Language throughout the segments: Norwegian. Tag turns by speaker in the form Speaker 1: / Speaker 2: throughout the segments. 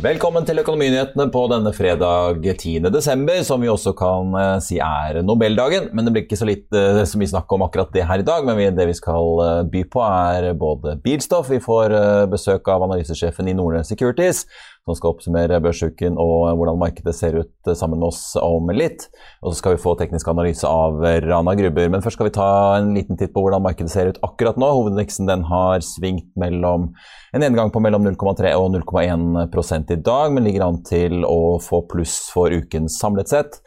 Speaker 1: Velkommen til Økonominyhetene på denne fredag 10. desember, som vi også kan uh, si er Nobeldagen. Men det blir ikke så, litt, uh, så mye snakk om akkurat det her i dag. Men det vi skal uh, by på, er både bilstoff. Vi får besøk av analysesjefen i Nordnes Securities, som skal oppsummere børsuken og hvordan markedet ser ut sammen med oss om litt. Og så skal vi få teknisk analyse av Rana Grubber. Men først skal vi ta en liten titt på hvordan markedet ser ut akkurat nå. Hovedindeksen den har svingt mellom en nedgang på mellom 0,3 og 0,1 i dag, men ligger an til å få pluss for uken samlet sett.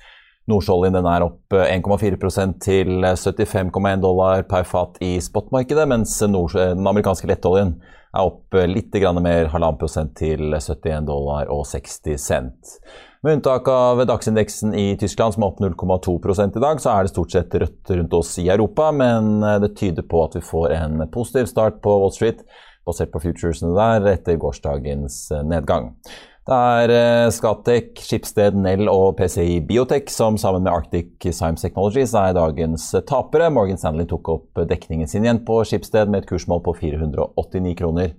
Speaker 1: Nordsjøoljen er opp 1,4% til 75,1 dollar per fat i spotmarkedet, mens den amerikanske lettoljen er opp litt mer, halvannen prosent til 71 dollar og 60 cent. Med unntak av dagsindeksen i Tyskland, som er opp 0,2 i dag, så er det stort sett rødt rundt oss i Europa, men det tyder på at vi får en positiv start på Wall Street basert på futuresene der etter gårsdagens eh, nedgang. Det er eh, Scatec, Skipsted, Nell og PCI Biotech som sammen med Arctic Science Technologies er dagens tapere. Morgan Stanley tok opp dekningen sin igjen på Skipsted med et kursmål på 489 kroner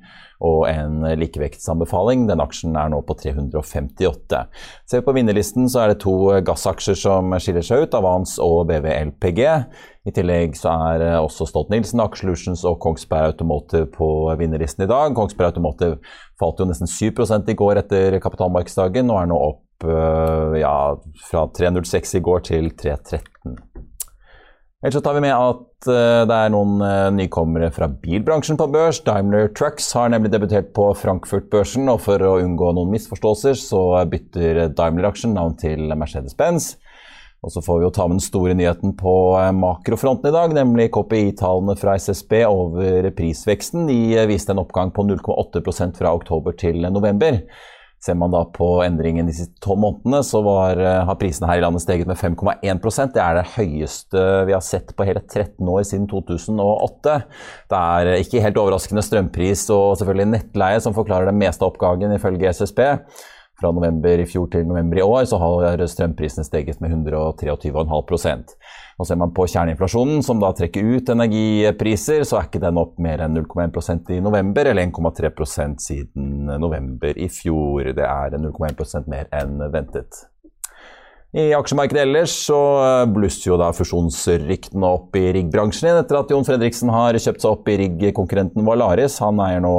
Speaker 1: og en likevektsanbefaling. Den aksjen er nå på 358. Ser vi på vinnerlisten, så er det to gassaksjer som skiller seg ut, Avans og BVLPG. I tillegg så er også Stolt-Nielsen, Aksjelutions og Kongsberg Automotive på vinnerlisten i dag. Kongsberg Automotive falt jo nesten 7 i går etter kapitalmarkedsdagen og er nå opp øh, ja, fra 3,06 i går til 3,13. Ellers så tar vi med at uh, det er noen uh, nykommere fra bilbransjen på børs. Daimler Trucks har nemlig debutert på Frankfurt-børsen, og for å unngå noen misforståelser så bytter Daimler-aksjen navn til Mercedes-Benz. Og så får vi jo ta med den store nyheten på uh, makrofronten i dag, nemlig KPI-tallene fra SSB over prisveksten. De viste en oppgang på 0,8% fra oktober til november. Ser man da på endringen de siste tolv månedene, så var, eh, har prisene her i landet steget med 5,1% Det er det høyeste vi har sett på hele 13 år siden 2008. Det er ikke helt overraskende strømpris og selvfølgelig nettleie som forklarer det meste av oppgangen, ifølge SSB. Fra november i fjor til november i år så har strømprisene steget med 123,5% Og Ser man på kjerneinflasjonen, som da trekker ut energipriser, så er ikke den opp mer enn 0,1% i november, eller 1,3% siden november i fjor. Det er 0,1% mer enn ventet. I aksjemarkedet ellers så blusser jo da fusjonsryktene opp i riggbransjen igjen etter at Jon Fredriksen har kjøpt seg opp i riggkonkurrenten Valaris. Han eier nå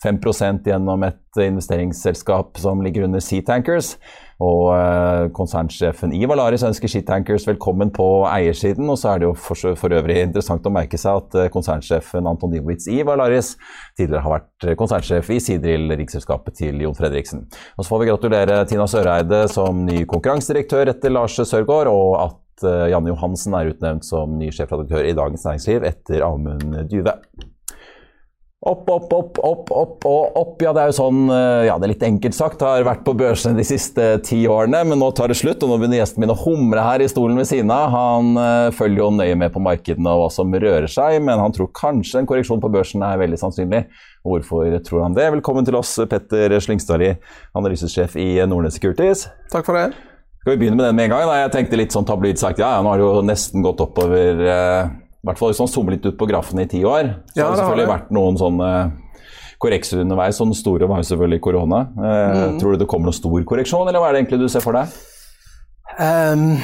Speaker 1: 5% gjennom et investeringsselskap som ligger under Sea Tankers. Og eh, konsernsjefen i Valaris ønsker Shitankers velkommen på eiersiden. Og så er det jo for, for, øvrig interessant å merke seg at eh, konsernsjefen Anton Dibowitz i Valaris tidligere har vært eh, konsernsjef i Sidril, riksselskapet til Jon Fredriksen. Og så får vi gratulere Tina Søreide som ny konkurransedirektør etter Lars Sørgaard, og at Janne Johansen er utnevnt som ny sjefredaktør i Dagens Næringsliv etter Amund Dyve. Opp, opp, opp, opp, opp og opp. Ja, det er jo sånn, eh, ja, det er litt enkelt sagt. Jeg har vært på børsene de siste ti årene, men nå tar det slutt. Og nå begynner gjesten min å humre her i stolen ved siden av. Han uh, følger jo nøye med på markedene og hva som rører seg, men han tror kanskje en korreksjon på børsen er veldig sannsynlig. Hvorfor tror han det? Velkommen til oss, Petter Slyngstadli, analysesjef i Nordnes Securities.
Speaker 2: Takk for det.
Speaker 1: Skal vi begynne med den med en gang? Da? Jeg tenkte litt sånn tabloid sagt, ja, nå har det jo nesten gått oppover. Uh, i hvert fall hvis man zoomer litt ut på grafen i ti år, så ja, har det selvfølgelig det. vært noen sånne korrekser underveis. Sånn store var jo selvfølgelig korona. Eh, mm. Tror du det kommer noen stor korreksjon, eller hva er det egentlig du ser for deg? Um,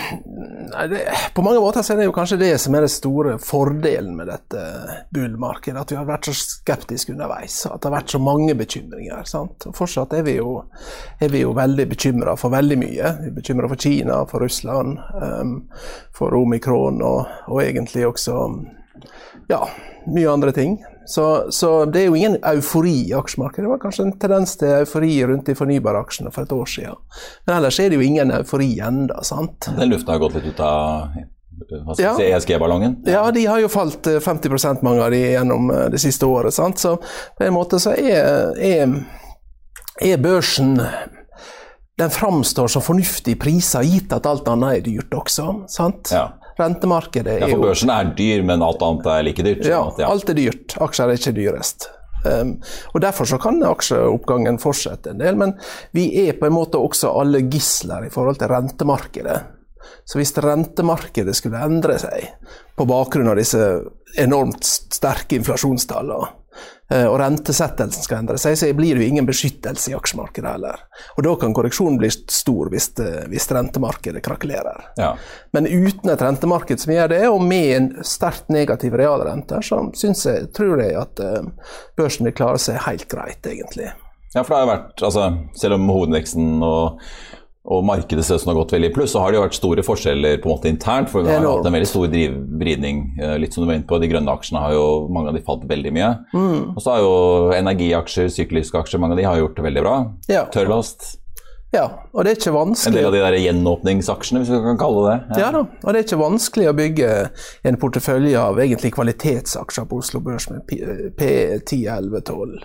Speaker 2: det, på mange måter så er det jo kanskje det som er den store fordelen med dette bull-markedet. At vi har vært så skeptiske underveis. At det har vært så mange bekymringer. Sant? Og fortsatt er vi jo, er vi jo veldig bekymra for veldig mye. Vi er bekymra for Kina, for Russland, um, for omikron og, og egentlig også ja, mye andre ting. Så, så, det er jo ingen eufori i aksjemarkedet. Det var kanskje en tendens til eufori rundt de fornybare aksjene for et år siden. Men ellers er det jo ingen eufori ennå, sant.
Speaker 1: Den lufta har gått litt ut av ja. ESG-ballongen?
Speaker 2: Ja. ja. de har jo falt 50 eh, mange av de gjennom eh, det siste året. Sant? Så på en måte så er, er, er børsen den framstår som fornuftig priser, gitt at alt annet er dyrt også. sant? Ja. Rentemarkedet
Speaker 1: er jo Ja, for børsen er dyr, men alt annet er like dyrt?
Speaker 2: Ja, at, ja. alt er dyrt. Aksjer er ikke dyrest. Um, og Derfor så kan aksjeoppgangen fortsette en del, men vi er på en måte også alle gisler i forhold til rentemarkedet. Så hvis rentemarkedet skulle endre seg på bakgrunn av disse enormt sterke inflasjonstallene, og rentesettelsen skal endre seg, så blir det jo ingen beskyttelse i aksjemarkedet heller. Og da kan korreksjonen bli stor hvis, hvis rentemarkedet krakelerer.
Speaker 1: Ja.
Speaker 2: Men uten et rentemarked som gjør det, og med en sterkt negativ realrente, så jeg, tror jeg at uh, børsen vil klare seg helt greit, egentlig.
Speaker 1: Ja, for det har vært, altså, Selv om hovedveksten og, og markedet ser ut som har gått veldig i pluss, så har det jo vært store forskjeller på en måte internt. For vi har hatt en veldig stor vridning. eh, Litt som du var inne på, De grønne aksjene har jo mange av de falt veldig mye. Og så har jo energiaksjer, sykliske aksjer, mange av de har gjort det veldig bra.
Speaker 2: Ja.
Speaker 1: Tørrlast.
Speaker 2: Ja, og det er ikke vanskelig.
Speaker 1: En del av de der gjenåpningsaksjene, hvis vi kan kalle det det.
Speaker 2: Ja da, og det er ikke vanskelig å bygge en portefølje av egentlig kvalitetsaksjer på Oslo Børs med P10, 11, 12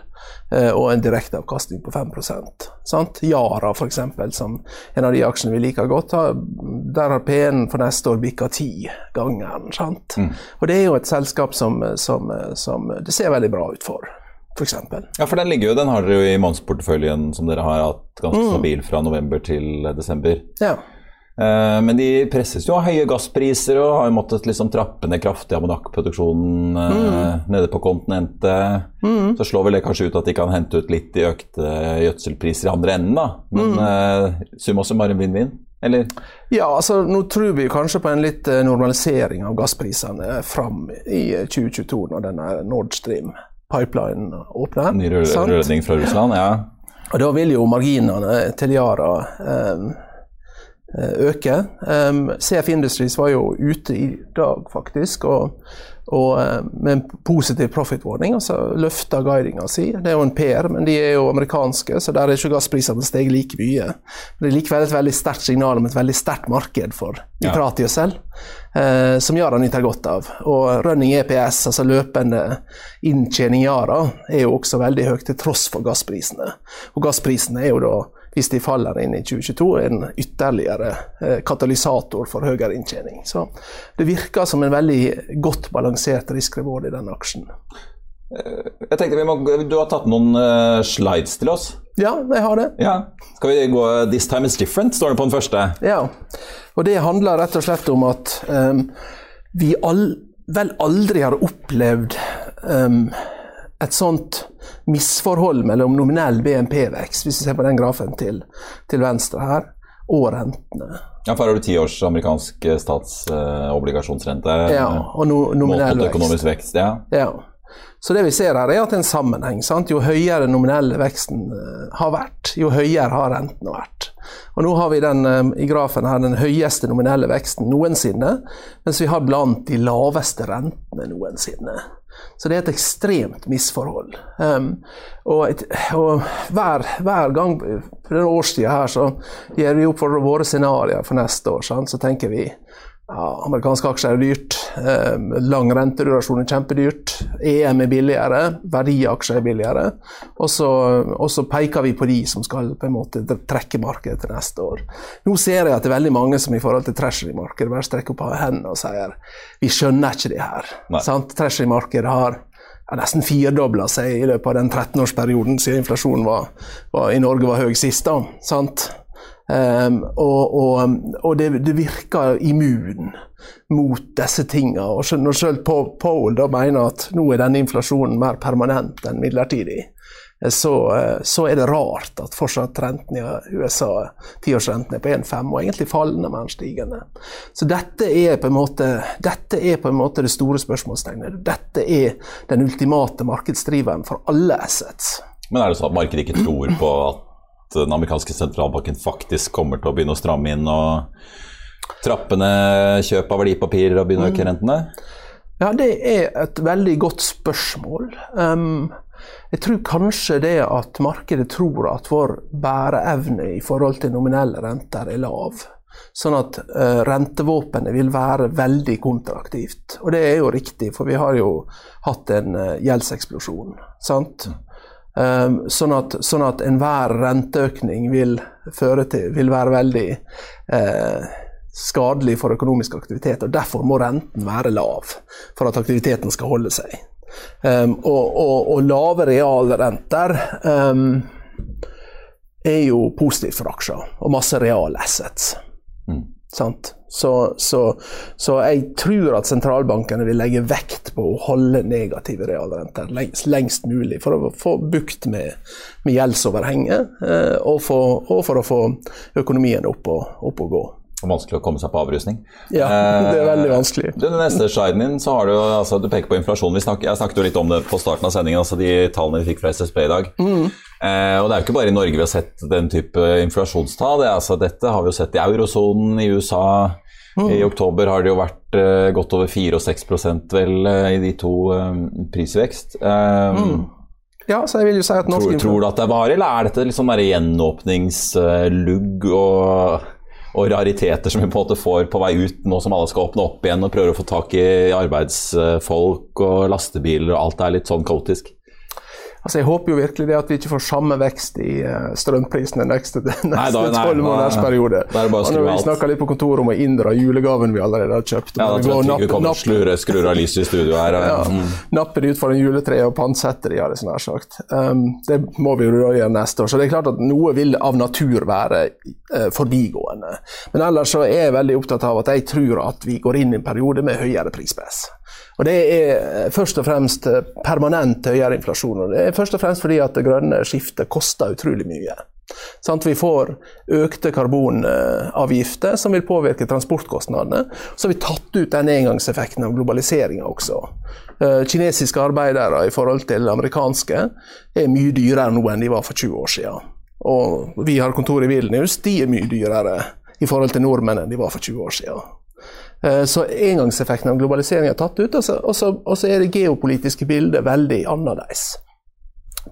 Speaker 2: eh, og en direkteavkastning på 5% sant? Yara f.eks., som en av de aksjene vi liker godt, der har P-en for neste år bikka ti ganger. sant? Og det er jo et selskap som, som, som det ser veldig bra ut for, f.eks.
Speaker 1: Ja, for den ligger jo, den har dere jo i månedsporteføljen som dere har hatt ganske stabil fra november til desember.
Speaker 2: Ja.
Speaker 1: Eh, Men de presses jo av høye gasspriser og har jo måttet liksom trappe ned kraftig ammoniakkproduksjonen eh, nede på kontinentet. Så slår vel det kanskje ut at de kan hente ut litt i økte gjødselpriser i andre enden, da. Men eh, summa summarum vinn-vinn, eller?
Speaker 2: Ja, altså nå tror vi kanskje på en litt eh, normalisering av gassprisene fram i eh, 2022, når denne Nord Stream pipeline åpner.
Speaker 1: Ny rødning fra Russland, ja.
Speaker 2: Og da vil jo marginene til Yara eh, øke. Um, CF Industries var jo ute i dag, faktisk, og, og eh, med en positiv profit warning, altså løfta guidinga si. Det er jo en PR, men de er jo amerikanske, så der er ikke gassprisene steget like mye. Men det er likevel et veldig sterkt signal om et veldig sterkt marked for nitratgjødsel, eh, som Yara nyter godt av. Og running EPS, altså løpende inntjening Yara, er jo også veldig høyt til tross for gassprisene. Og gassprisene er jo da hvis de faller inn i 2022, en ytterligere eh, katalysator for høyere inntjening. Så det virker som en veldig godt balansert risk-reward i den aksjen.
Speaker 1: Jeg tenkte vi må, Du har tatt noen eh, slides til oss.
Speaker 2: Ja, jeg har det.
Speaker 1: Ja. Skal vi gå 'This time is different', står det på den første.
Speaker 2: Ja. Og det handler rett og slett om at um, vi all, vel aldri har opplevd um, et sånt misforhold mellom nominell BNP-vekst, hvis vi ser på den grafen til, til venstre her, og rentene.
Speaker 1: Ja, for her har du ti års amerikansk eh.
Speaker 2: Ja, og no, nominell vekst.
Speaker 1: økonomisk vekst, ja.
Speaker 2: Ja. Så det vi ser her, er at det er en sammenheng. Sant? Jo høyere nominelle veksten eh, har vært, jo høyere har renten vært. Og nå har vi den, eh, i grafen her den høyeste nominelle veksten noensinne, mens vi har blant de laveste rentene noensinne. Så det er et ekstremt misforhold. Um, og, et, og hver, hver gang på denne årstida her så gjør vi opp for våre scenarioer for neste år. Sant? Så tenker vi ja, amerikanske aksjer er dyrt. Eh, lang rentedurasjon er kjempedyrt. EM er billigere. Verdiaksjer er billigere. Og så, og så peker vi på de som skal på en måte trekke markedet til neste år. Nå ser jeg at det er veldig mange som i forhold til treasury-markedet bare strekker opp hendene og sier vi skjønner ikke det her. Treasury-markedet har ja, nesten firedobla seg i løpet av den 13-årsperioden siden inflasjonen var, var, i Norge var høy sist. da, sant? Um, og og, og det, det virker immun mot disse tingene. Og når selv Paul da mener at nå er denne inflasjonen mer permanent enn midlertidig, eh, så, eh, så er det rart at fortsatt renten i USA, tiårsrenten er på 1,5 og egentlig fallende, men stigende. Så dette er på en måte, dette er på en måte det store spørsmålstegnet. Dette er den ultimate markedsdriveren for alle assets.
Speaker 1: Men er det sånn at markedet ikke tror på at den amerikanske sentralbanken faktisk kommer til å begynne å stramme inn og trappe ned kjøp av verdipapirer og begynne å øke rentene?
Speaker 2: Ja, det er et veldig godt spørsmål. Um, jeg tror kanskje det at markedet tror at vår bæreevne i forhold til nominelle renter er lav. Sånn at uh, rentevåpenet vil være veldig kontraktivt. Og det er jo riktig, for vi har jo hatt en uh, gjeldseksplosjon. sant? Um, sånn, at, sånn at enhver renteøkning vil, til, vil være veldig eh, skadelig for økonomisk aktivitet. og Derfor må renten være lav for at aktiviteten skal holde seg. Um, og, og, og lave realrenter um, er jo positivt for aksjer og masse real assets. Mm. Sant? Så, så, så, jeg tror at sentralbankene vil legge vekt på å holde negative realrenter lengst, lengst mulig, for å få bukt med, med gjeldsoverhenget, eh, og, for, og, for, å få økonomien opp og, opp og gå
Speaker 1: vanskelig å komme seg på avrusning.
Speaker 2: Ja, det er veldig vanskelig.
Speaker 1: Eh, den neste sliden din, så har du altså, du peker på inflasjon. Snakker, jeg snakket jo litt om det på starten av sendingen, altså de tallene vi fikk fra SSB i dag. Mm. Eh, og Det er jo ikke bare i Norge vi har sett den type inflasjonstall. Det altså, dette har vi jo sett i eurosonen, i USA. Mm. I oktober har det jo vært eh, godt over 4 og 6 vel uh, i de to um, prisvekst. Mm.
Speaker 2: Ja, så jeg vil jo si at
Speaker 1: norsk tror, tror, du at det er varig, eller er dette sånn gjenåpningslugg og og rariteter som vi på en måte får på vei ut nå som alle skal åpne opp igjen og prøver å få tak i arbeidsfolk og lastebiler og alt er litt sånn kaotisk?
Speaker 2: Altså Jeg håper jo virkelig det at vi ikke får samme vekst i uh, strømprisene neste tolv måneders periode. Når vi snakker litt på kontoret om å inndra julegaven vi allerede har kjøpt
Speaker 1: Ja, da tror jeg vi kommer og skrur av lyset i studio her.
Speaker 2: Og, ja, mm. Napper de ut for en juletre og pantsetter de, har det sånn sagt. Um, det må vi jo gjøre neste år. Så det er klart at noe vil av natur være uh, forbigående. Men ellers så er jeg veldig opptatt av at jeg tror at vi går inn i en periode med høyere prispress. Og Det er først og fremst permanent høyere inflasjon. og Det er først og fremst fordi at det grønne skiftet koster utrolig mye. Sånn vi får økte karbonavgifter som vil påvirke transportkostnadene. Så har vi tatt ut den engangseffekten av globaliseringa også. Eh, kinesiske arbeidere i forhold til amerikanske er mye dyrere nå enn de var for 20 år siden. Og vi har kontor i Vilnius, de er mye dyrere i forhold til nordmenn enn de var for 20 år siden. Eh, så engangseffekten av globalisering er tatt ut, og så, og, så, og så, er det geopolitiske bildet veldig annerledes.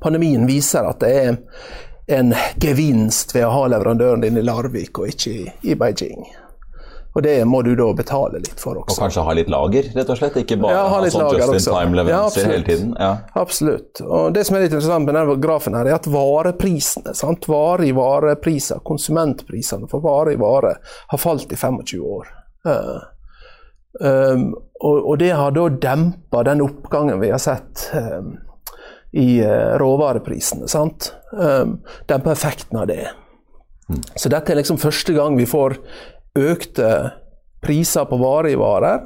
Speaker 2: Pandemien viser at det er en gevinst ved å ha leverandøren din i Larvik og ikke i, i Beijing. Og det må du da betale litt for også.
Speaker 1: Og kanskje ha litt lager, rett og slett? Ikke bare ja, ha, ha sånn just in time-leveranser ja, hele tiden?
Speaker 2: Ja. Absolutt. Og det som er litt interessant med denne grafen, her, er at vareprisene, sant? varer i varepriser, konsumentprisene for vare i vare, har falt i 25 år. Uh, Um, og, og, det har da dempa den oppgangen vi har sett um, i uh, råvareprisene. sant? Um, dempa effekten av det. Mm. Så dette er liksom første gang vi får økte priser på varer i varer,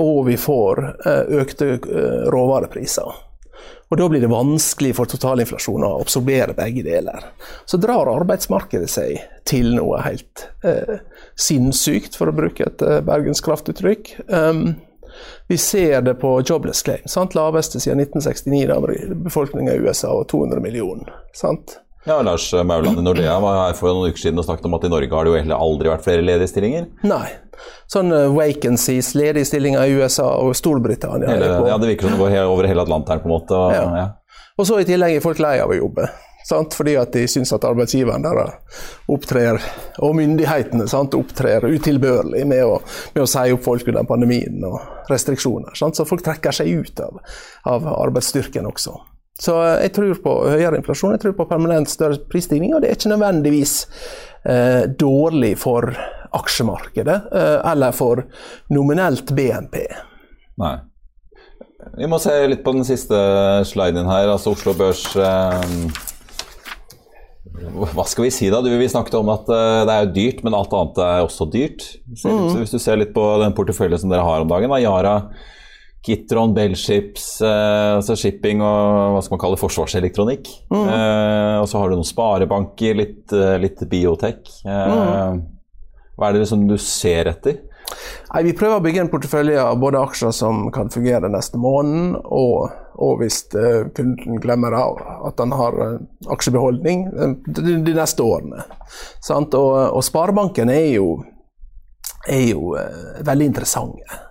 Speaker 2: og vi får uh, økte uh, råvarepriser. Og Da blir det vanskelig for totalinflasjonen å absorbere begge deler. Så drar arbeidsmarkedet seg til noe helt eh, sinnssykt, for å bruke et eh, bergenskraftuttrykk. Um, vi ser det på jobless claim. Sant? Laveste siden 1969, da befolkninga i USA og 200 millioner. Sant?
Speaker 1: Ja, Lars Mauland i Nordea var her for noen uker siden og snakket om at i Norge har det jo heller aldri vært flere ledige stillinger.
Speaker 2: Nei. Sånn vacancies, ledige stillinger i USA og Storbritannia.
Speaker 1: Hele, ja, Det virker som det går over hele Atlanteren på en måte. Og, ja.
Speaker 2: Ja. og så i tillegg er folk lei av å jobbe. Sant? Fordi at de syns at arbeidsgiveren der opptrer, og myndighetene sant, opptrer utilbørlig med å, med å si opp folk under pandemien og restriksjoner. Sant? Så folk trekker seg ut av, av arbeidsstyrken også. Så jeg tror på høyere inflasjon, jeg tror på permanent større prisstigning, og det er ikke nødvendigvis eh, dårlig for aksjemarkedet eh, eller for nominelt BNP.
Speaker 1: Nei. Vi må se litt på den siste sliden her. altså Oslo Børs eh, Hva skal vi si, da? Du, Vi snakket om at eh, det er jo dyrt, men alt annet er også dyrt. Mm. Hvis du ser litt på den porteføljen som dere har om dagen, da, Yara Kitron, Bellships, eh, altså shipping og hva skal man kalle forsvarselektronikk. Mm. Eh, og så har du noen sparebanker, litt, eh, litt biotek. Eh, mm. Hva er det liksom du ser etter?
Speaker 2: Nei, Vi prøver å bygge en portefølje av både aksjer som kan fungere neste måned, og, og hvis uh, kunden glemmer av at han har uh, aksjebeholdning de, de, neste årene. Og, og, sparebanken er jo, er jo veldig interessante.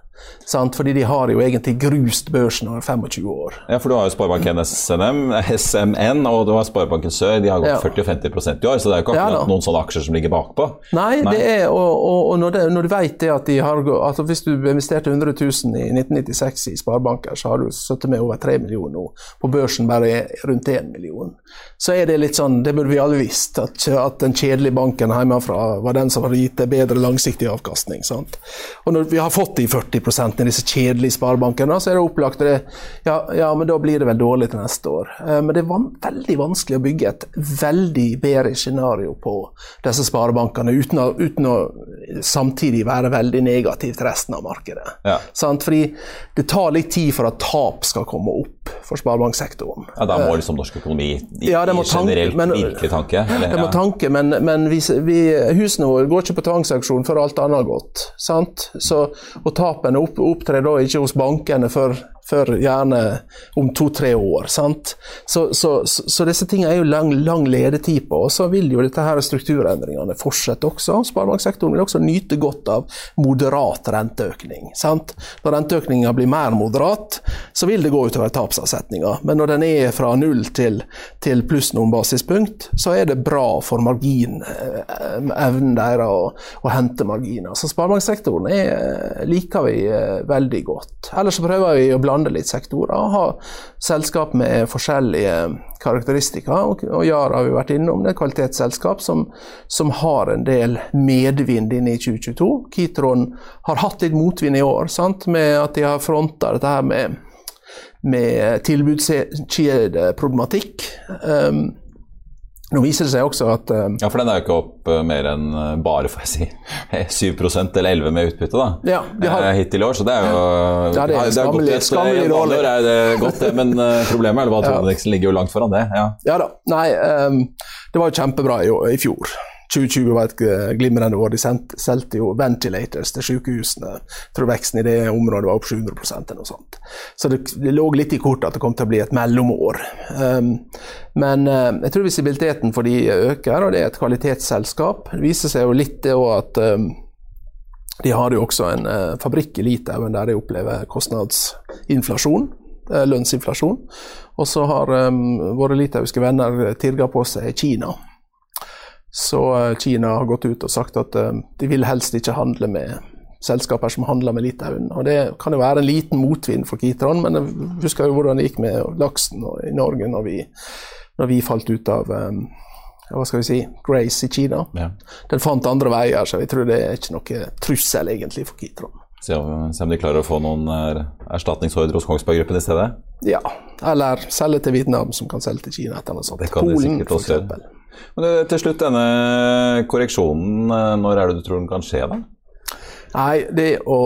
Speaker 2: Sant? Fordi de har jo egentlig grust børsen over 25 år.
Speaker 1: Ja, for du har jo Sparebanken SNM, SMN og du har Sparebanken Sør. De har gått ja. 40-50 i år, så det er jo ikke akkurat ja, noen sånne aksjer som ligger bakpå.
Speaker 2: Nei, Nei. det er, og, og, og når, det, når, du vet det at de har altså Hvis du investerte 100 000 i 1996 i sparebanker, så har du sittet med over 3 millioner nå. På børsen bare rundt 1 million. Så er det litt sånn, det burde vi alle visst, at, at den kjedelige banken hjemmefra var den som hadde gitt deg bedre langsiktig avkastning. Sant? Og når vi har fått de 40 med disse kjedelige sparebankene, så er det opplagt det, ja, ja, men da blir det vel dårlig til neste år. Eh, men det er van veldig vanskelig å bygge et veldig bedre scenario på disse sparebankene uten å, uten å samtidig være veldig negativ til resten av markedet.
Speaker 1: Ja.
Speaker 2: Sant? Fordi det tar litt tid for at tap skal komme opp for sparebanksektoren.
Speaker 1: Ja, Da må liksom norsk økonomi i,
Speaker 2: Ja, må
Speaker 1: i
Speaker 2: tanke,
Speaker 1: generelt
Speaker 2: men-
Speaker 1: virkelig tanke? eller?
Speaker 2: Det må tanke, men, men vi, vi, husene våre går ikke på tvangsauksjon før alt annet har gått. Sant? Så, og tapene opp, opptrer da ikke hos bankene før, før gjerne om to-tre år. Sant? Så, så, så, så disse tingene er jo lang, lang ledetid på, og så vil jo dette her strukturendringene fortsette også. Sparebanksektoren vil også nyte godt av moderat renteøkning. Sant? Når renteøkninga blir mer moderat, så vil det gå utover tapsavsetninga. Men når den er fra null til, til pluss noen basispunkt, så er det bra for marginevnen deres å, å hente marginer. Så sparebanksektoren er, liker vi eh, veldig godt. Ellers så prøver vi å blande litt sektorer. og Ha selskap med forskjellige karakteristikker. Og, og Yara har vi vært innom, det er et kvalitetsselskap som, som har en del medvind inn i 2022. Kitron har hatt litt motvind i år, sant? med at de har fronta dette her med med tilbudskjedeproblematikk. Um, nå viser det seg også at um,
Speaker 1: Ja, for den er jo ikke opp eh, mer enn eh, bare, får jeg si, 7 eller 11 med utbytte, da.
Speaker 2: Ja, de har-
Speaker 1: Eh, Hittil i år, så det er jo
Speaker 2: Ja, det er
Speaker 1: gått
Speaker 2: skammelig-
Speaker 1: et-
Speaker 2: skammelig
Speaker 1: i vanlige
Speaker 2: dårlig.
Speaker 1: år er det godt, det, men eh, problemet er at
Speaker 2: Ja.
Speaker 1: hovedindeksen ligger jo langt foran det. Ja.
Speaker 2: Ja da. Nei, um, det var jo kjempebra i, i fjor. 2020 var et eh, glimrende år. De solgte jo ventilators til sykehusene. Jeg tror veksten i det området var opp 700 eller noe sånt. Så det, lå litt i kortet at det kom til å bli et mellomår. Um, men eh, jeg tror visibiliteten for de øker, og det er et kvalitetsselskap. Det viser seg jo litt det òg at um, de har jo også en eh, fabrikk i Litauen der de opplever kostnadsinflasjon, lønnsinflasjon. Og så har um, våre litauiske venner tirga på seg Kina. Så eh, Kina har gått ut og sagt at eh, de vil helst ikke handle med selskaper som handler med Litauen. Og Det kan jo være en liten motvind for Kitron, men jeg husker jo hvordan det gikk med laksen i Norge når vi, når vi falt ut av eh, hva skal vi si, Grace i Kina.
Speaker 1: Ja.
Speaker 2: Den fant andre veier, så jeg tror det er ikke noe trussel egentlig for Kitron.
Speaker 1: Se om, de klarer å få noen eh, erstatningsordre hos Kongsberg Gruppen i stedet.
Speaker 2: Ja, eller selge til Vietnam, som kan selge til Kina etter noe sånt.
Speaker 1: Det kan de sikkert også gjøre. Men eh, til slutt, denne korreksjonen, eh, når er det du tror den kan skje, da?
Speaker 2: Nei, det å,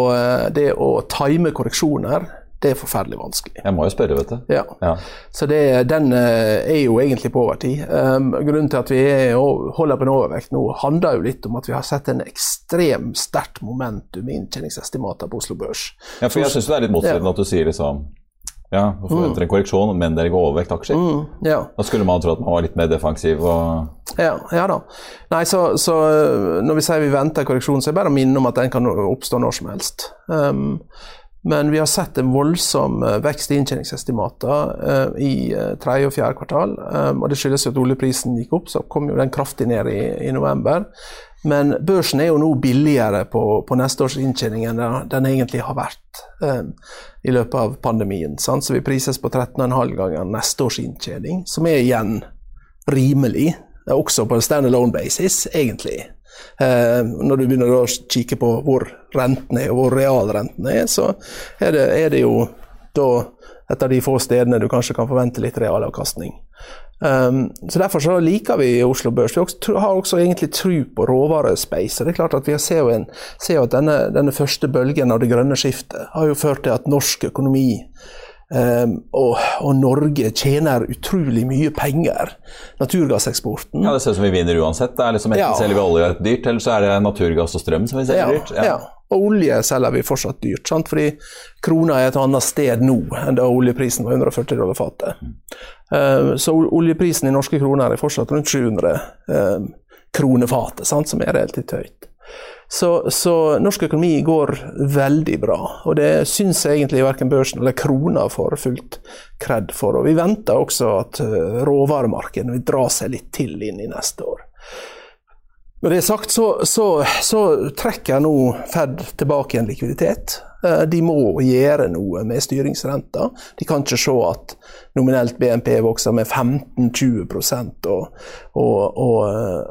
Speaker 2: det å time korreksjoner, det er forferdelig vanskelig.
Speaker 1: Jeg må jo spørre, vet du.
Speaker 2: Ja.
Speaker 1: Ja.
Speaker 2: Så det, den eh, er jo egentlig på overtid. Um, grunnen til at vi er, holder på en overvekt nå, handler jo litt om at vi har sett en ekstremt sterkt momentum i inntjeningsestimater på Oslo Børs.
Speaker 1: Ja, for jeg syns det er litt motstridende at du sier liksom Ja, og forventer en korreksjon, men dere går overvekt aksjer.
Speaker 2: Mm, ja.
Speaker 1: Da skulle man tro at man var litt mer defensiv og
Speaker 2: Ja, ja da. Nei, så, så øh, når vi sier vi venter korreksjon, så er det bare å minne om at den kan oppstå når som helst. Um, men vi har sett en voldsom øh, vekst i inntjeningsestimater uh, i tredje og fjerde kvartal. Um, og det skyldes jo at oljeprisen gikk opp, så kom jo den kraftig ned i, i november. Men børsen er jo nå billigere på, på neste års inntjening enn den- egentlig har vært eh, i løpet av pandemien. Sant? Så vi prises på 13,5 ganger neste års inntjening, som er igjen rimelig, eh, også på en standalone basis, egentlig. Eh, når du begynner å kikke på hvor renten er, og hvor realrenten er, så er det, er det jo da et av de få stedene du kanskje kan forvente litt realavkastning. Um, så Derfor så liker vi Oslo Børs. Vi også, har også egentlig tro på råvarespace. og det er klart at Vi ser jo, en, ser jo at denne, denne første bølgen av det grønne skiftet har jo ført til at norsk økonomi um, og, og Norge tjener utrolig mye penger. Naturgasseksporten.
Speaker 1: Ja, det ser ut som vi vinner uansett. Det er liksom Enten
Speaker 2: Ja.
Speaker 1: selger vi olje dyrt, eller så er det naturgass og strøm som vi selger
Speaker 2: Ja,
Speaker 1: dyrt.
Speaker 2: ja. Og olje selger vi fortsatt dyrt, sant? fordi krona er et annet sted nå enn da oljeprisen var 140 dollar fatet. Eh, så oljeprisen i norske kroner er fortsatt rundt 700 uh, kroner fatet, som er relativt høyt. Så, så norsk økonomi går veldig bra, og det syns egentlig verken børsen eller krona får fullt kred for. Og vi venter også at råvaremarkedet vil dra seg litt til inn i neste år. Når det er sagt, så, så, så trekker nå Fed tilbake igjen likviditet. Eh, De må gjøre noe med styringsrenta. De kan ikke se at nominelt BNP vokser med 15-20 og, og, og,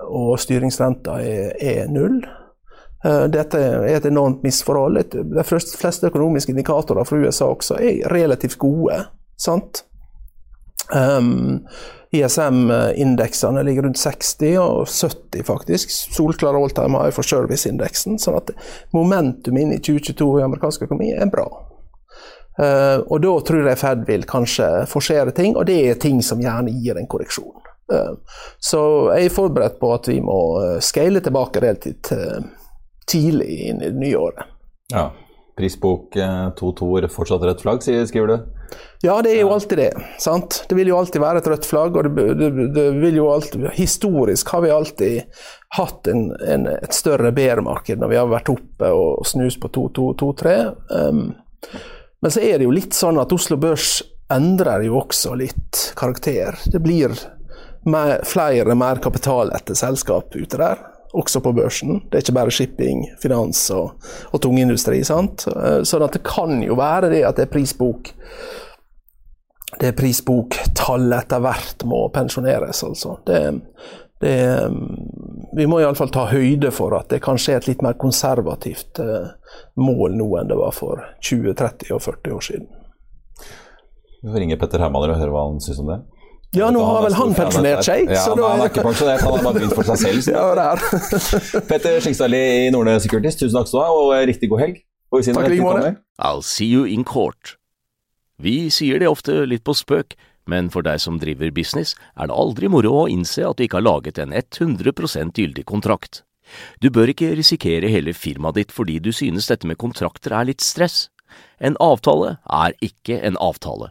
Speaker 2: og styringsrenta er, er null. Dette er et enormt misforhold. De fleste økonomiske indikatorer fra USA også er relativt gode. sant? Um, ISM-indeksene ligger rundt 60 og 70, faktisk. Solklar all-time high for service-indeksen. Sånn at momentum inn i 2022 i amerikansk økonomi er bra. Uh, og da tror jeg Fed vil kanskje forsere ting, og det er ting som gjerne gir en korreksjon. Uh, så jeg er forberedt på at vi må uh, scale tilbake relativt tidlig inn i det nye året.
Speaker 1: Ja. Prisbok 2-2 fortsatt rødt flagg, skriver du?
Speaker 2: Ja, det er jo alltid det. sant? Det vil jo alltid være et rødt flagg. og det, det, det vil jo alltid, Historisk har vi alltid hatt en, en, et større bæremarked når vi har vært oppe og snust på 2-2-2-3. Um, men så er det jo litt sånn at Oslo Børs endrer jo også litt karakter. Det blir mer, flere mer kapitalette selskap ute der, også på børsen. Det er ikke bare shipping, finans og, og tungindustri. sant? Sånn at det kan jo være det at det er prisbok det prisboktallet etter hvert må pensjoneres, altså. Det, det, vi må iallfall ta høyde for at det kanskje er et litt mer konservativt eh, mål nå enn det var for 20, 30 og 40 år siden.
Speaker 1: Vi får ringe Petter Hermaner og høre hva han syns om det.
Speaker 2: Ja, nå har vel han pensjonert seg.
Speaker 1: Ja, men han er ikke pensjonert, han har bare begynt for seg selv.
Speaker 2: ja, det
Speaker 1: er. Petter Skingstadli i Nordnes Securities, tusen takk skal du ha, og riktig god helg.
Speaker 2: Takk i like måte.
Speaker 3: I'll see you in court. Vi sier det ofte litt på spøk, men for deg som driver business, er det aldri moro å innse at du ikke har laget en 100% gyldig kontrakt. Du bør ikke risikere hele firmaet ditt fordi du synes dette med kontrakter er litt stress. En avtale er ikke en avtale.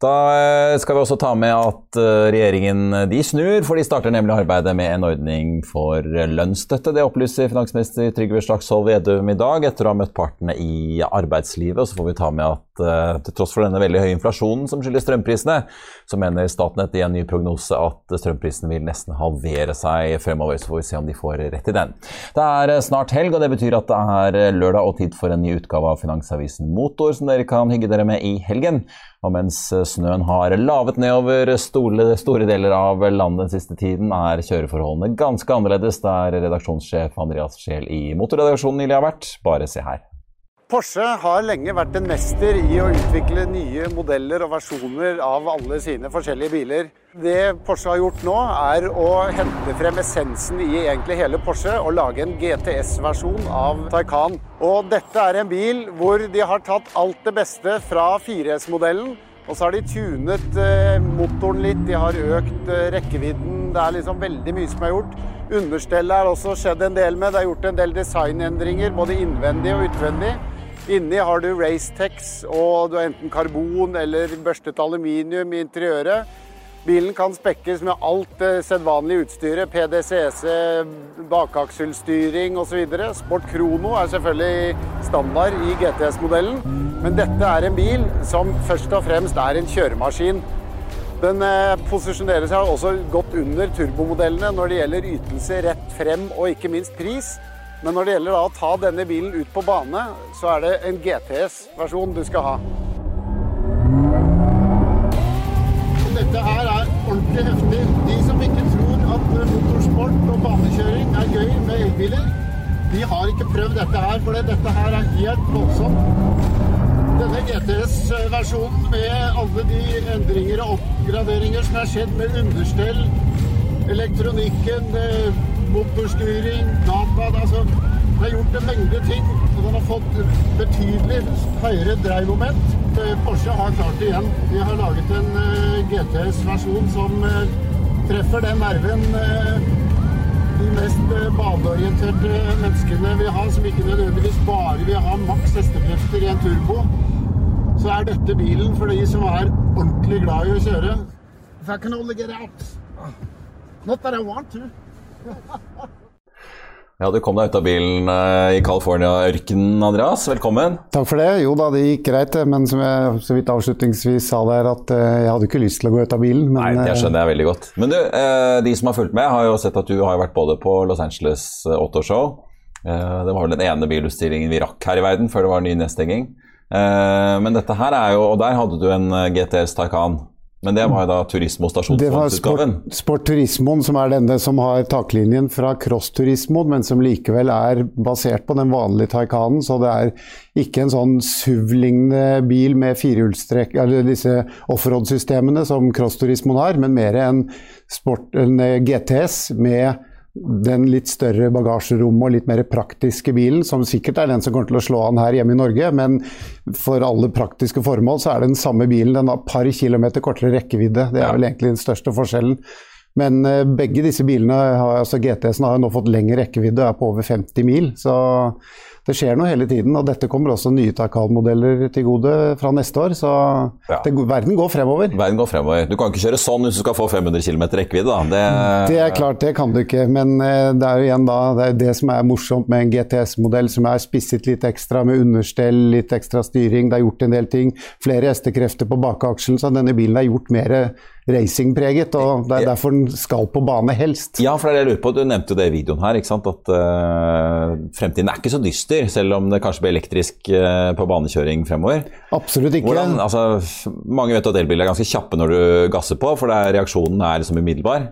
Speaker 1: Da eh, skal vi også ta med at eh, regjeringen de snur, for de starter nemlig arbeidet med en ordning for lønnsstøtte. Det opplyser finansminister Trygve Slagsvold Vedum i dag, etter å ha møtt partene i arbeidslivet. Og så får vi ta med at eh, til tross for denne veldig høye inflasjonen som skyldes strømprisene, så mener Statnett i en ny prognose at strømprisene vil nesten halvere seg fremover. Så får vi se om de får rett i den. Det er snart helg, og det betyr at det er lørdag og tid for en ny utgave av Finansavisen Motor, som dere kan hygge dere med i helgen. Og mens snøen har lavet nedover store, store deler av landet den siste tiden, er kjøreforholdene ganske annerledes der redaksjonssjef Andreas Scheel i Motorredaksjonen nylig har vært. Bare se her.
Speaker 4: Porsche har lenge vært en mester i å utvikle nye modeller og versjoner av alle sine forskjellige biler. Det Porsche har gjort nå, er å hente frem essensen i egentlig hele Porsche og lage en GTS-versjon av Taycan. Og dette er en bil hvor de har tatt alt det beste fra 4S-modellen. Og så har de tunet eh, motoren litt, de har økt eh, rekkevidden. Det er liksom veldig mye som er gjort. Understellet er også skjedd en del med. Det er gjort en del designendringer, både innvendig og utvendig. Inni har du Racetex, og du har enten karbon eller børstet aluminium i interiøret. Bilen kan spekkes med alt det sedvanlige utstyret. PDCC, bakakselstyring osv. Sport Krono er selvfølgelig standard i GTS-modellen. Men dette er en bil som først og fremst er en kjøremaskin. Den eh, posisjonerer seg også godt under turbomodellene når det gjelder ytelse, rett frem og ikke minst pris. Men når det gjelder å ta denne bilen ut på bane, så er det en GTS-versjon du skal ha. Dette her er ordentlig heftig. De som ikke tror at motorsport og banekjøring er gøy med elbiler, de har ikke prøvd dette her, for dette her er helt voldsomt. Denne GTS-versjonen med alle de endringer og oppgraderinger som er skjedd med understell, elektronikken, eh, motorstyring, data altså, Det er gjort en mengde ting, og den har fått betydelig høyere dreiemoment. Porsche har klart det igjen. De har laget en eh, GTS-versjon som eh, treffer den nerven eh, de mest badeorienterte menneskene vil ha, som ikke nødvendigvis bare vil ha maks hestekrefter i en turbo, så er dette bilen for de som er ordentlig glad i å kjøre. If I can only get out. Not that I want to.
Speaker 1: Ja, Du kom deg ut av bilen eh, i California-ørkenen, Andreas. Velkommen.
Speaker 5: Takk for det. Jo da, det gikk greit. Men som jeg så vidt avslutningsvis sa der, at eh, jeg hadde ikke lyst til å gå ut av bilen. Men,
Speaker 1: Nei, det
Speaker 5: eh,
Speaker 1: skjønner jeg veldig godt. Men du, eh, de som har fulgt med, har jo sett at du har vært både på Los Angeles Autoshow show Det var vel den ene bilutstillingen vi rakk her i verden før det var ny nedstenging. Eh, men dette her er jo Og der hadde du en eh, GTS Taycan. Men det var jo da Turismo
Speaker 5: det var. Sport, Sport Turismoen som er denne som har taklinjen fra Cross Turismoen, men som likevel er basert på den vanlige Taycanen. Så det er ikke en sånn SUV-lignende bil med firehjulstrekk, eller disse offroad-systemene som Cross Turismoen har, men mer en, sport, en GTS med den litt større bagasjerommet og litt mer praktiske bilen, som sikkert er den som kommer til å slå an her hjemme i Norge, men for alle praktiske formål så er det den samme bilen. Den har par kilometer kortere rekkevidde. Det er vel egentlig den største forskjellen. Men eh, begge disse bilene, har, altså GTS-en har jo nå fått lengre rekkevidde, er på over 50 mil. Så det skjer noe hele tiden. Og dette kommer også nye Takal-modeller til gode fra neste år. Så
Speaker 1: Ja.
Speaker 5: det, verden går fremover.
Speaker 1: Verden går fremover. Du kan ikke kjøre sånn hvis du skal få 500 km rekkevidde. da. Det,
Speaker 5: Det er klart, det kan du ikke. Men eh, det er jo igjen da, det er det som er morsomt med en GTS-modell som er spisset litt ekstra med understell, litt ekstra styring. Det er gjort en del ting. Flere hestekrefter på bakaksjen, så denne bilen er gjort mer racingpreget. Og det er derfor den skal på bane helst.
Speaker 1: Ja, for det er det jeg lurer på. Du nevnte jo det i videoen her, at uh, fremtiden er ikke så dyster, selv om det kanskje blir elektrisk uh, på banekjøring fremover.
Speaker 5: Absolutt ikke.
Speaker 1: Hvordan, altså, mange vet at elbiler er ganske kjappe når du gasser på, for det er, reaksjonen er liksom umiddelbar.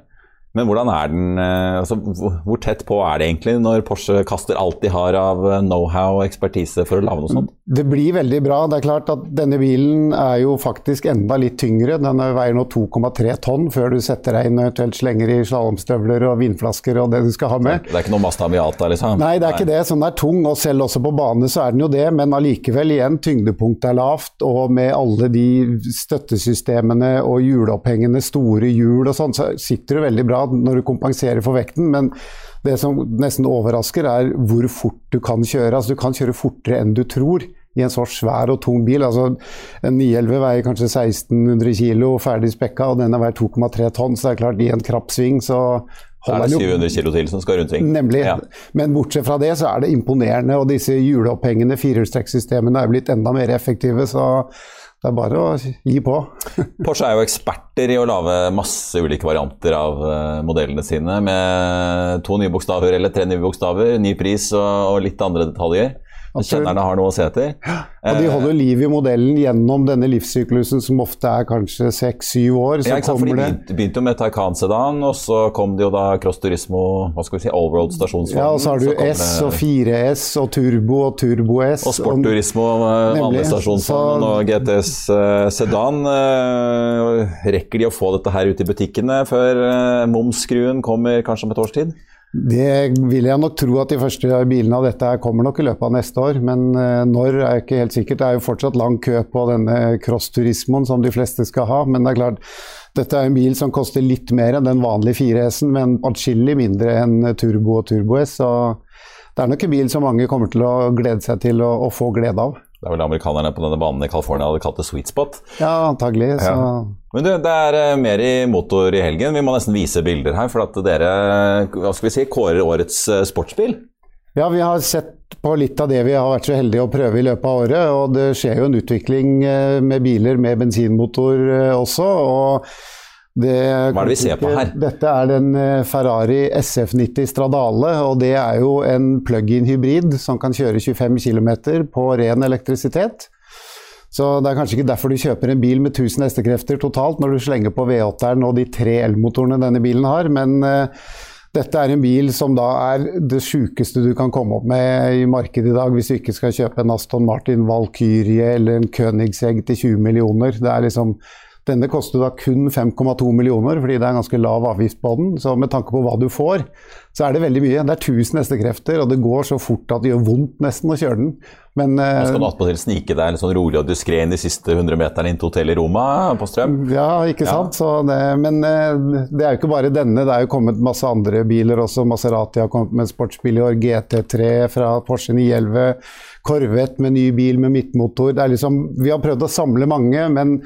Speaker 1: Men hvordan er den, eh, altså, hvor, tett på er det egentlig når Porsche kaster alt de har av eh, know-how og ekspertise for å lage noe sånt?
Speaker 5: Det blir veldig bra. Det er klart at denne bilen er jo faktisk enda litt tyngre. Den veier nå 2,3 tonn før du setter deg inn og eventuelt slenger i slalåmstøvler og vinflasker og det du skal ha med.
Speaker 1: Det er ikke noe Mazda Miata, liksom?
Speaker 5: Nei, det er ikke det. Så den er tung, og selv også på bane så er den jo det. Men allikevel, igjen, tyngdepunktet er lavt. Og med alle de støttesystemene og hjulopphengende store hjul og sånn, så sitter du veldig bra når du kompenserer for vekten. Men det som nesten overrasker, er hvor fort du kan kjøre. Altså, du kan kjøre fortere enn du tror i en så svær og tung bil. Altså, en 911 veier kanskje 1600 kg ferdig spekka, og den har veid 2,3 tonn. Så det er klart, i en krapp sving så
Speaker 1: Da er det 700 kilo til som skal rundt sving.
Speaker 5: Nemlig.
Speaker 1: Ja.
Speaker 5: Men bortsett fra det, så er det imponerende. Og disse hjulopphengende firehjulstrekksystemene er blitt enda mer effektive, så det er bare å gi på.
Speaker 1: Porsche er jo eksperter i å lage masse ulike varianter av eh, modellene sine med to nye bokstaver eller tre nye bokstaver, ny pris og, og litt andre detaljer.
Speaker 5: Absolutt.
Speaker 1: Kjennerne har noe å se etter.
Speaker 5: Og de holder liv i modellen gjennom denne livssyklusen, som ofte er kanskje seks-syv år. Så
Speaker 1: Ja, sant,
Speaker 5: kommer
Speaker 1: De
Speaker 5: det
Speaker 1: begynte, begynte jo med Taycan Sedan, og så kom det jo da Cross Turismo hva skal vi si, Allroad stasjonsvogn.
Speaker 5: ja, og så har du
Speaker 1: så
Speaker 5: S og 4S og Turbo og Turbo S.
Speaker 1: Og Sport Turismo, eh,
Speaker 5: Nemlig.
Speaker 1: stasjonsvogn, og GTS eh, Sedan. eh, rekker de å få dette her ut i butikkene før uh, momsskruen kommer kanskje om et års tid?
Speaker 5: Det vil jeg nok tro at de første bilene av dette kommer nok i løpet av neste år. Men eh, når er ikke helt sikkert. Det er jo fortsatt lang kø på denne cross-turismoen som de fleste skal ha. Men det er klart, dette er en bil som koster litt mer enn den vanlige 4S-en, men atskillig mindre enn Turbo og Turbo S. Så det er nok en bil som mange kommer til å glede seg til å, å få glede av.
Speaker 1: Det er vel amerikanerne på denne banen i California hadde kalt det sweet spot.
Speaker 5: Ja, antagelig. Så
Speaker 1: Men du, det er eh, mer i motor i helgen. Vi må nesten vise bilder her, for at dere hva skal vi si, kårer årets eh, sportsbil.
Speaker 5: Ja, vi har sett på litt av det vi har vært så heldige å prøve i løpet av året. Og det skjer jo en utvikling eh, med biler med bensinmotor også. og det,
Speaker 1: Hva er det vi ser på her?
Speaker 5: Dette er den eh, Ferrari SF90 Stradale, og det er jo en plug-in hybrid som kan kjøre 25 km på ren elektrisitet. Så det er kanskje ikke derfor du kjøper en bil med 1000 hestekrefter totalt, når du slenger på V8-eren og de tre elmotorene denne bilen har, men uh, dette er en bil som da er det sjukeste du kan komme opp med i markedet i dag, hvis du ikke skal kjøpe en Aston Martin Valkyrie eller en Königsegg til 20 millioner. Det er liksom Denne koster da kun 5,2 millioner, fordi det er en ganske lav avgift på den. Så med tanke på hva du får, så er det veldig mye. Det er 1000 hestekrefter, og det går så fort at det gjør vondt nesten å kjøre den. Men,
Speaker 1: Man skal attpåtil snike deg litt sånn rolig og diskré inn de siste 100 meterne inn til hotellet i Roma på Strøm.
Speaker 5: Ja, ikke sant. Ja. Det, men det er jo ikke bare denne. Det er jo kommet masse andre biler også. Maserati har kommet med en sportsbil i år. GT3 fra Porsche 911. Corvette med ny bil med midtmotor. Det er liksom, vi har prøvd å samle mange, men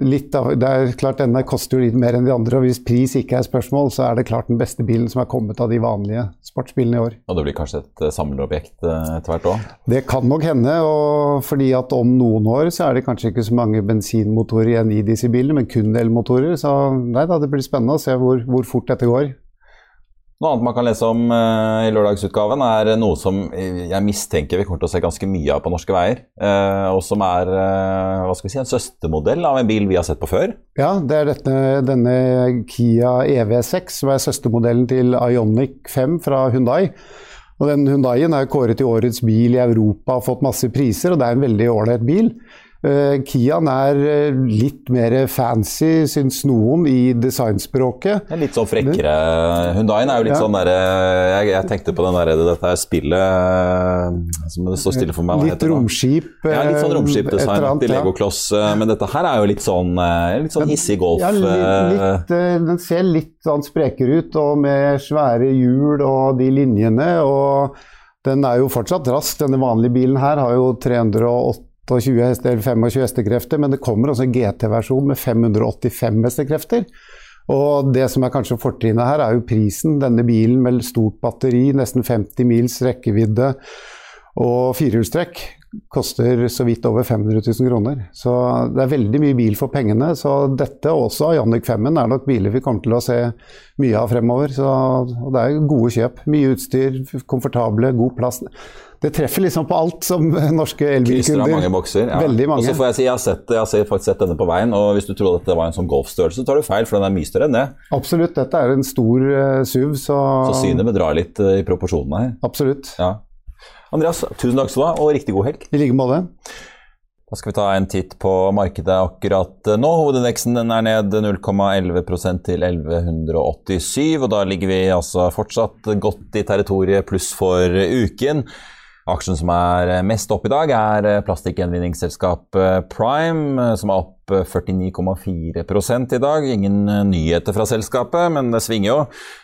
Speaker 5: litt av, det er klart Denne koster jo litt mer enn de andre, og hvis pris ikke er spørsmål, så er det klart den beste bilen som er kommet av de vanlige sportsbilene i år.
Speaker 1: Og det blir kanskje et samlerobjekt etter hvert òg?
Speaker 5: Det kan nok hende, og fordi at om noen år så er det kanskje ikke så mange bensinmotorer igjen i disse bilene, men kun elmotorer. Så nei da, det blir spennende å se hvor, hvor fort dette går.
Speaker 1: Noe annet man kan lese om uh, i lørdagsutgaven, er noe som jeg mistenker vi kommer til å se ganske mye av på norske veier. Uh, og som er uh, hva skal vi si, en søstermodell av en bil vi har sett på før.
Speaker 5: Ja, det er dette, denne Kia EV6, som er søstermodellen til Ionic 5 fra Hundai. Og den Hundaien er kåret til årets bil i Europa, har fått masse priser, og det er en veldig ålreit bil. Uh, Kiaen er uh, litt mer fancy, syns noen, i designspråket.
Speaker 1: Litt sånn frekkere. Hundaien er jo litt ja. sånn derre jeg, jeg, tenkte på den der, dette her spillet uh, som det står stille for meg.
Speaker 5: Litt romskip.
Speaker 1: Ja, litt sånn romskipdesign til Legokloss. Ja. Men dette her er jo litt sånn, litt sånn hissig golf.
Speaker 5: Ja, litt, litt, den ser litt sånn sprekere ut, og med svære hjul og de linjene. og den er jo fortsatt rask. Denne vanlige bilen her har jo 308 120 hester, eller 25 hestekrefter, men det kommer også en GT-versjon med 585 hestekrefter. Og det som er kanskje fortrinnet her, er jo prisen. Denne bilen med stort batteri, nesten 50 mils rekkevidde og firehjulstrekk, koster så vidt over 500 000 kroner. Så det er veldig mye bil for pengene. Så dette, også Jannik 5-en, er nok biler vi kommer til å se mye av fremover. Så, og det er gode kjøp. Mye utstyr, komfortable, god plass det treffer liksom på alt som norske elbilkunder.
Speaker 1: mange bokser. Ja.
Speaker 5: Veldig mange.
Speaker 1: Og så får jeg si, jeg har, sett, jeg har faktisk sett denne på veien, og hvis du trodde at det var en sånn golfstørrelse, så tar du feil, for den er mye større enn det.
Speaker 5: Absolutt, dette er en stor uh, SUV, så
Speaker 1: Så synet bedrar litt uh, i proporsjonene her.
Speaker 5: Absolutt.
Speaker 1: Ja. Andreas, tusen takk skal du ha, og riktig god helg.
Speaker 5: I like måte.
Speaker 1: Da skal vi ta en titt på markedet akkurat nå. Hovedindeksen er ned 0,11% til 1187, og da ligger vi altså fortsatt godt i territoriet pluss for uken. Aksjen som er mest opp i dag, er plastikkgjenvinningsselskapet Prime, som er opp 49,4 i dag. Ingen nyheter fra selskapet, men det svinger jo.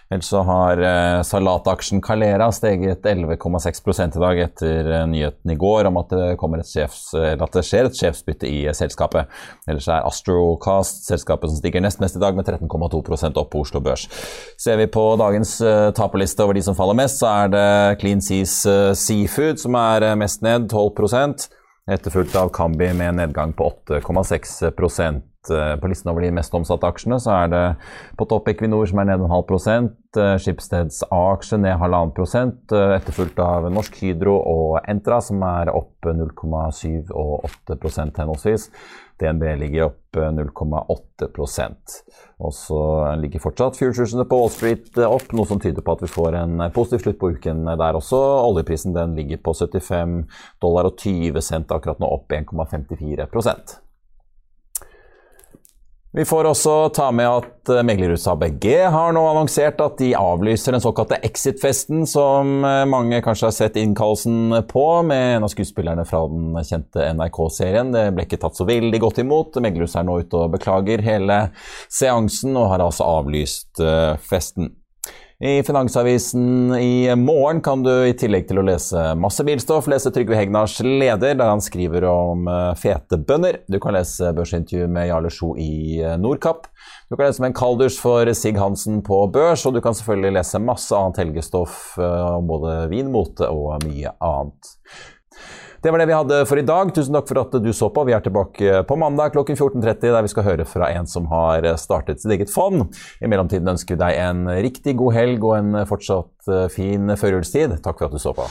Speaker 1: Ellers så har salataksjen Calera steget 11,6 i dag etter nyheten i går om at det, sjefs, at det, skjer et sjefsbytte i selskapet. Ellers er Astrocast selskapet som stiger nest mest i dag, med 13,2% opp på Oslo Børs. Ser vi på dagens taperliste over de som faller mest, så er det Clean Seas Seafood som er mest ned, 12 etterfulgt av Kambi med en nedgang på 8,6 På listen over de mest omsatte aksjene så er det på topp Equinor som er ned en halv prosent, Skipsteds A-aksje ned halvannen prosent, etterfulgt av Norsk Hydro og Entra som er opp 0,7 og 8% henholdsvis. DNB ligger opp 0,8% Og så ligger fortsatt futuresene på Wall Street opp, noe som tyder på at vi får en positiv slutt på uken der også. Oljeprisen ligger på 75 dollar og 20 cent akkurat nå, opp 1,54 vi får også ta med at eh, meglerhuset ABG har nå annonsert at de avlyser den såkalte Exit-festen, som eh, mange kanskje har sett innkallelsen på, med en av skuespillerne fra den kjente NRK-serien. Det ble ikke tatt så veldig godt imot. Meglerhuset er nå ute og beklager hele seansen, og har altså avlyst eh, festen. I Finansavisen i morgen kan du i tillegg til å lese masse bilstoff, lese Trygve Hegnars leder, der han skriver om eh, fete bønder. Du kan lese børsintervju med Jarle Sjo i eh, Nordkapp. Du kan lese med en kalddusj for Sig Hansen på børs, og du kan selvfølgelig lese masse annet helgestoff eh, om både vin, mote og mye annet. Det var det vi hadde for i dag. Tusen takk for at du så på. Vi er tilbake på mandag klokken 14.30, der vi skal høre fra en som har startet sitt eget fond. I mellomtiden ønsker vi deg en riktig god helg og en fortsatt eh, fin førjulstid. Takk for at du så på.